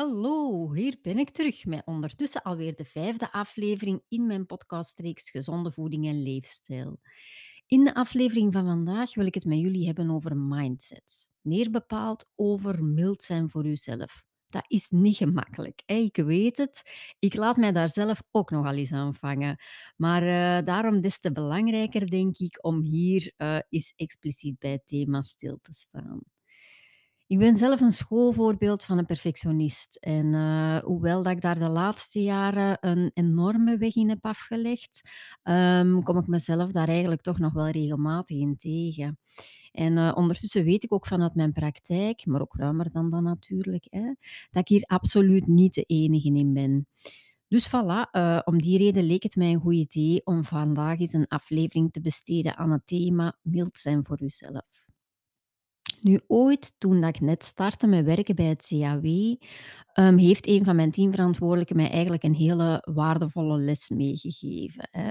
Hallo, hier ben ik terug met ondertussen alweer de vijfde aflevering in mijn podcastreeks Gezonde Voeding en Leefstijl. In de aflevering van vandaag wil ik het met jullie hebben over mindset. Meer bepaald over mild zijn voor uzelf. Dat is niet gemakkelijk, ik weet het. Ik laat mij daar zelf ook nogal eens aan vangen. Maar eh, daarom des te belangrijker, denk ik, om hier eh, eens expliciet bij het thema stil te staan. Ik ben zelf een schoolvoorbeeld van een perfectionist. En eh, hoewel dat ik daar de laatste jaren een enorme weg in heb afgelegd, ehm, kom ik mezelf daar eigenlijk toch nog wel regelmatig in tegen. En eh, ondertussen weet ik ook vanuit mijn praktijk, maar ook ruimer dan dat natuurlijk, hè, dat ik hier absoluut niet de enige in ben. Dus voilà, eh, om die reden leek het mij een goed idee om vandaag eens een aflevering te besteden aan het thema mild zijn voor uzelf. Nu, ooit, toen dat ik net startte met werken bij het CAW, ehm, heeft een van mijn teamverantwoordelijken mij eigenlijk een hele waardevolle les meegegeven. Hè.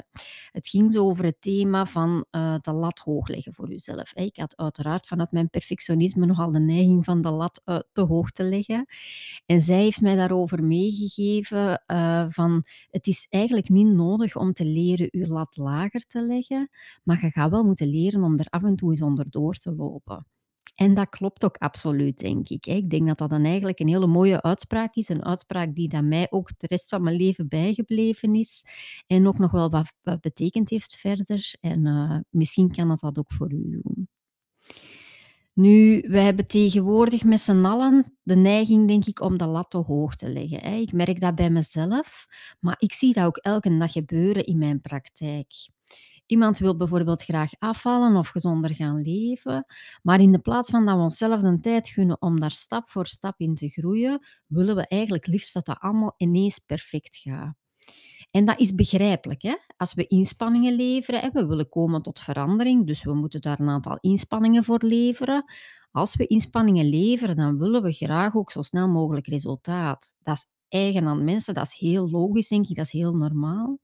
Het ging zo over het thema van eh, de lat hoog leggen voor jezelf. Hè. Ik had uiteraard vanuit mijn perfectionisme nogal de neiging van de lat uh, te hoog te leggen. En zij heeft mij daarover meegegeven uh, van het is eigenlijk niet nodig om te leren je lat lager te leggen, maar je gaat wel moeten leren om er af en toe eens onderdoor te lopen. En dat klopt ook absoluut, denk ik. Ik denk dat dat dan eigenlijk een hele mooie uitspraak is. Een uitspraak die dat mij ook de rest van mijn leven bijgebleven is. En ook nog wel wat, betekend heeft verder. En uh, misschien kan dat dat ook voor u doen. Nu, wij hebben tegenwoordig met z'n allen de neiging, denk ik, om de lat te hoog te leggen. Ik merk dat bij mezelf, maar ik zie dat ook elke dag gebeuren in mijn praktijk. Iemand wil bijvoorbeeld graag afvallen of gezonder gaan leven, maar in de plaats van dat we onszelf de tijd gunnen om daar stap voor stap in te groeien, willen we eigenlijk liefst dat dat allemaal ineens perfect gaat. En dat is begrijpelijk. Hè? Als we inspanningen leveren, hè, we willen komen tot verandering, dus we moeten daar een aantal inspanningen voor leveren. Als we inspanningen leveren, dan willen we graag ook zo snel mogelijk resultaat. Dat is eigen aan mensen. Dat is heel logisch, denk ik. Dat is heel normaal.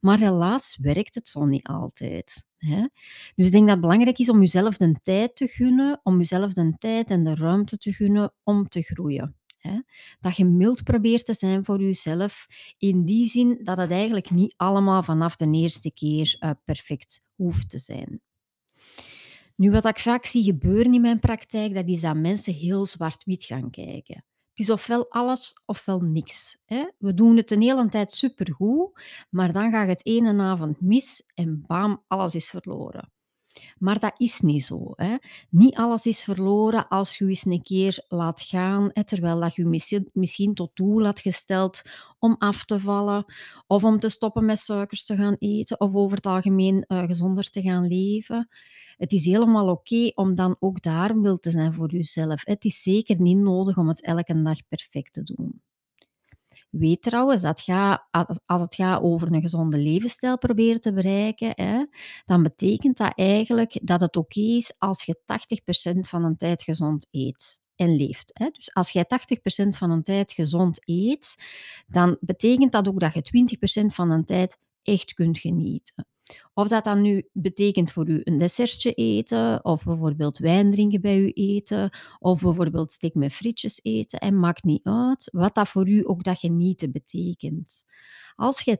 Maar helaas werkt het zo niet altijd. Hè? Dus ik denk dat het belangrijk is om jezelf de tijd te gunnen, om jezelf de tijd en de ruimte te gunnen om te groeien. Hè? Dat je mild probeert te zijn voor jezelf, in die zin dat het eigenlijk niet allemaal vanaf de eerste keer uh, perfect hoeft te zijn. Nu, wat ik vaak zie gebeuren in mijn praktijk, dat is dat mensen heel zwart-wit gaan kijken. Het is ofwel alles ofwel niks. Hè. We doen het een hele tijd supergoed, maar dan gaat het ene avond mis en bam, alles is verloren. Maar dat is niet zo. Hè. Niet alles is verloren als je eens een keer laat gaan, hè, terwijl dat je misschien, tot doel had gesteld om af te vallen, of om te stoppen met suikers te gaan eten, of over het algemeen uh, gezonder te gaan leven. Het is helemaal oké om dan ook daar mild te zijn voor jezelf. Het is zeker niet nodig om het elke dag perfect te doen. Weet trouwens dat ga, als het gaat over een gezonde levensstijl proberen te bereiken, hè, dan betekent dat eigenlijk dat het oké is als je 80% van de tijd gezond eet en leeft. Hè. Dus als jij 80% van de tijd gezond eet, dan betekent dat ook dat je 20% van de tijd echt kunt genieten. Of dat dan nu betekent voor u een dessertje eten, of bijvoorbeeld wijn drinken bij uw eten, of bijvoorbeeld steak met frietjes eten, en maakt niet uit wat dat voor u ook dat genieten betekent. Als je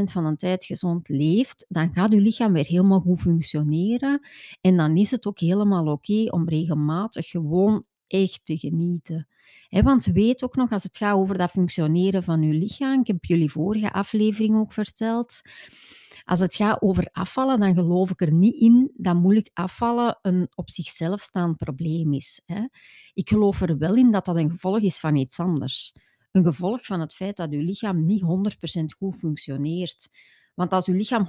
80% van de tijd gezond leeft, dan gaat uw lichaam weer helemaal goed functioneren en dan is het ook helemaal oké om regelmatig gewoon echt te genieten. want weet ook nog, als het gaat over dat functioneren van uw lichaam, ik heb jullie vorige aflevering ook verteld, als het gaat over afvallen, dan geloof ik er niet in dat moeilijk afvallen een op zichzelf staand probleem is. Hè. Ik geloof er wel in dat dat een gevolg is van iets anders. Een gevolg van het feit dat uw lichaam niet 100% goed functioneert. Want als je lichaam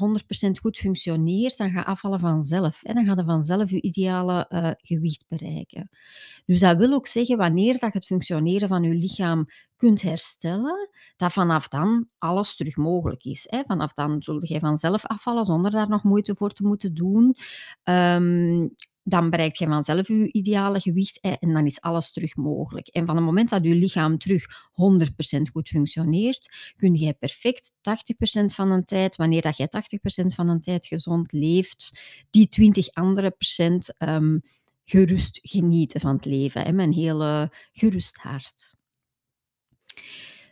100% goed functioneert, dan gaat afvallen vanzelf. Hè? Dan gaat je vanzelf je ideale uh, gewicht bereiken. Dus dat wil ook zeggen, wanneer dat het functioneren van je lichaam kunt herstellen, dat vanaf dan alles terug mogelijk is. Hè? Vanaf dan zul je vanzelf afvallen zonder daar nog moeite voor te moeten doen. Um, dan bereikt je vanzelf je ideale gewicht en dan is alles terug mogelijk. En van het moment dat je lichaam terug 100% goed functioneert, kun je perfect 80% van de tijd, wanneer dat jij 80% van de tijd gezond leeft, die 20 andere procent um, gerust genieten van het leven. Hè, met een hele gerust hart.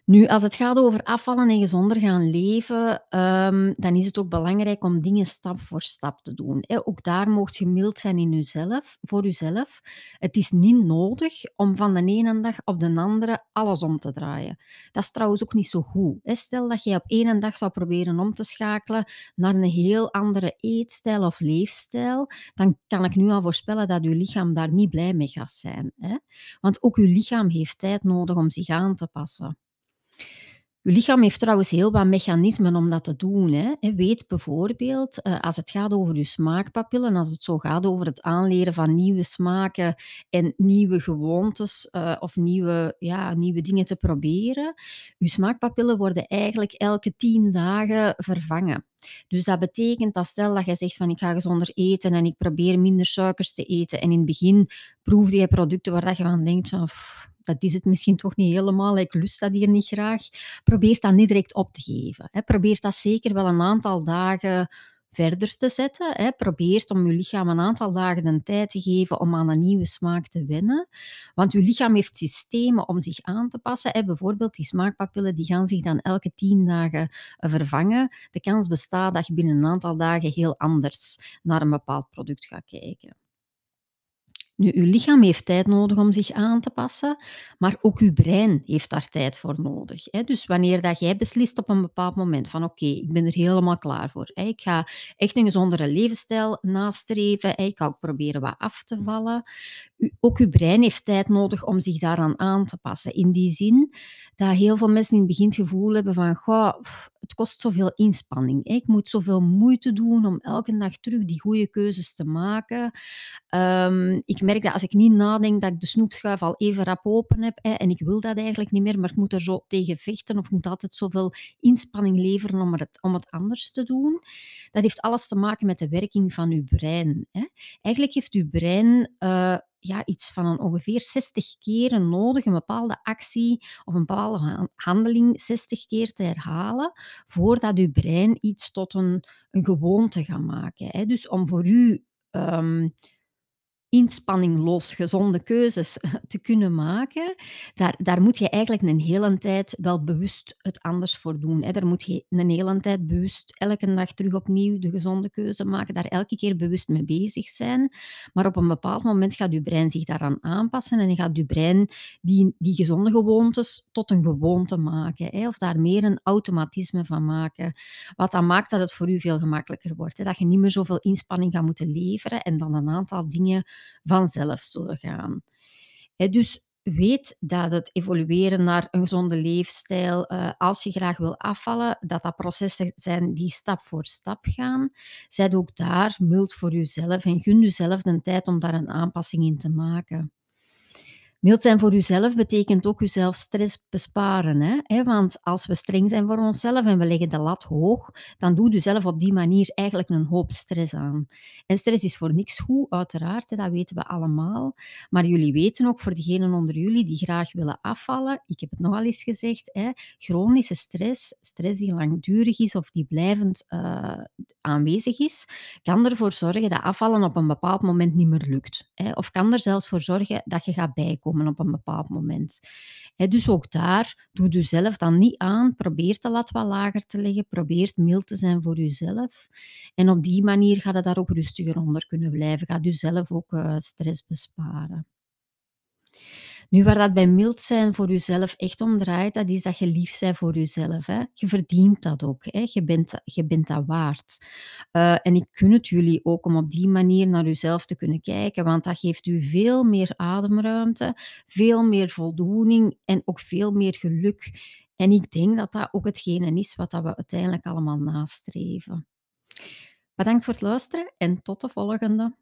Nu, als het gaat over afvallen en gezonder gaan leven, ehm, dan is het ook belangrijk om dingen stap voor stap te doen, hè. Ook daar moogt je mild zijn in jezelf voor jezelf. Het is niet nodig om van de ene dag op de andere alles om te draaien. Dat is trouwens ook niet zo goed, hè. Stel dat je op één dag zou proberen om te schakelen naar een heel andere eetstijl of leefstijl, dan kan ik nu al voorspellen dat je lichaam daar niet blij mee gaat zijn, hè. Want ook je lichaam heeft tijd nodig om zich aan te passen. Je lichaam heeft trouwens heel wat mechanismen om dat te doen. Hè. Weet bijvoorbeeld, eh, als het gaat over je smaakpapillen, als het zo gaat over het aanleren van nieuwe smaken en nieuwe gewoontes uh, of nieuwe, ja, nieuwe dingen te proberen, je smaakpapillen worden eigenlijk elke tien dagen vervangen. Dus dat betekent dat stel dat je zegt van ik ga gezonder eten en ik probeer minder suikers te eten en in het begin proefde je producten waar je van denkt van dat is het misschien toch niet helemaal, ik lust dat hier niet graag. Probeer dat niet direct op te geven. Hè. Probeer dat zeker wel een aantal dagen verder te zetten. Hè. Probeer om je lichaam een aantal dagen de tijd te geven om aan een nieuwe smaak te wennen. Want je lichaam heeft systemen om zich aan te passen. Hè. Bijvoorbeeld die smaakpapillen die gaan zich dan elke tien dagen eh, vervangen. De kans bestaat dat je binnen een aantal dagen heel anders naar een bepaald product gaat kijken. Nu, uw lichaam heeft tijd nodig om zich aan te passen, maar ook uw brein heeft daar tijd voor nodig. Hè. Dus wanneer dat jij beslist op een bepaald moment van oké, ik ben er helemaal klaar voor. Ik ga echt een gezondere levensstijl nastreven. Ik ga ook proberen wat af te vallen. Ook uw brein heeft tijd nodig om zich daaraan aan te passen. In die zin dat heel veel mensen in het begin het gevoel hebben van goh, het kost zoveel inspanning. Ik moet zoveel moeite doen om elke dag terug die goede keuzes te maken. Um, ik merk dat als ik niet nadenk, dat ik de snoepschuif al even rap open heb. Hè, en ik wil dat eigenlijk niet meer, maar ik moet er zo tegen vechten of ik moet altijd zoveel inspanning leveren om het, om het anders te doen. Dat heeft alles te maken met de werking van uw brein. Hè. Eigenlijk heeft uw brein uh, ja, iets van een ongeveer 60 keren nodig, een bepaalde actie of een bepaalde handeling 60 keer te herhalen, voordat uw brein iets tot een, een gewoonte gaat maken. Hè. Dus om voor u um, inspanningloos gezonde keuzes te kunnen maken, daar, daar moet je eigenlijk een hele tijd wel bewust het anders voor doen. Hè. Daar moet je een hele tijd bewust elke dag terug opnieuw de gezonde keuze maken, daar elke keer bewust mee bezig zijn. Maar op een bepaald moment gaat je brein zich daaraan aanpassen en gaat je brein die, die gezonde gewoontes tot een gewoonte maken. Hè, of daar meer een automatisme van maken. Wat dan maakt dat het voor u veel gemakkelijker wordt. Hè. Dat je niet meer zoveel inspanning gaat moeten leveren en dan een aantal dingen vanzelf zullen gaan. dus weet dat het evolueren naar een gezonde leefstijl, uh, als je graag wil afvallen, dat dat processen zijn die stap voor stap gaan. Zijt ook daar mild voor jezelf en gun jezelf de tijd om daar een aanpassing in te maken. Mild zijn voor uzelf betekent ook uzelf stress besparen. Hè? Want als we streng zijn voor onszelf en we leggen de lat hoog, dan doet u zelf op die manier eigenlijk een hoop stress aan. En stress is voor niks goed, uiteraard, dat weten we allemaal. Maar jullie weten ook, voor degenen onder jullie die graag willen afvallen, ik heb het nogal eens gezegd, hè, chronische stress, stress die langdurig is of die blijvend uh, aanwezig is, kan ervoor zorgen dat afvallen op een bepaald moment niet meer lukt. Hè? Of kan er zelfs voor zorgen dat je gaat bijkomen op een bepaald moment. dus ook daar, doe je zelf dan niet aan. Probeer de lat wat lager te leggen. Probeer mild te zijn voor jezelf. En op die manier gaat het daar ook rustiger onder kunnen blijven. Gaat zelf ook uh, stress besparen. Nu, waar dat bij mild zijn voor jezelf echt om draait, dat is dat je lief bent voor jezelf. Hè. Je verdient dat ook. Hè. Je, bent, je bent dat waard. Uh, en ik gun het jullie ook om op die manier naar jezelf te kunnen kijken, want dat geeft u veel meer ademruimte, veel meer voldoening en ook veel meer geluk. En ik denk dat dat ook hetgene is wat dat we uiteindelijk allemaal nastreven. Bedankt voor het luisteren en tot de volgende.